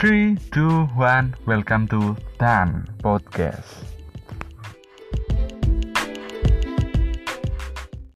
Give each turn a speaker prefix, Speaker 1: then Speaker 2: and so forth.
Speaker 1: 3, 2, 1 Welcome to Tan Podcast.